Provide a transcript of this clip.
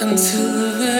until the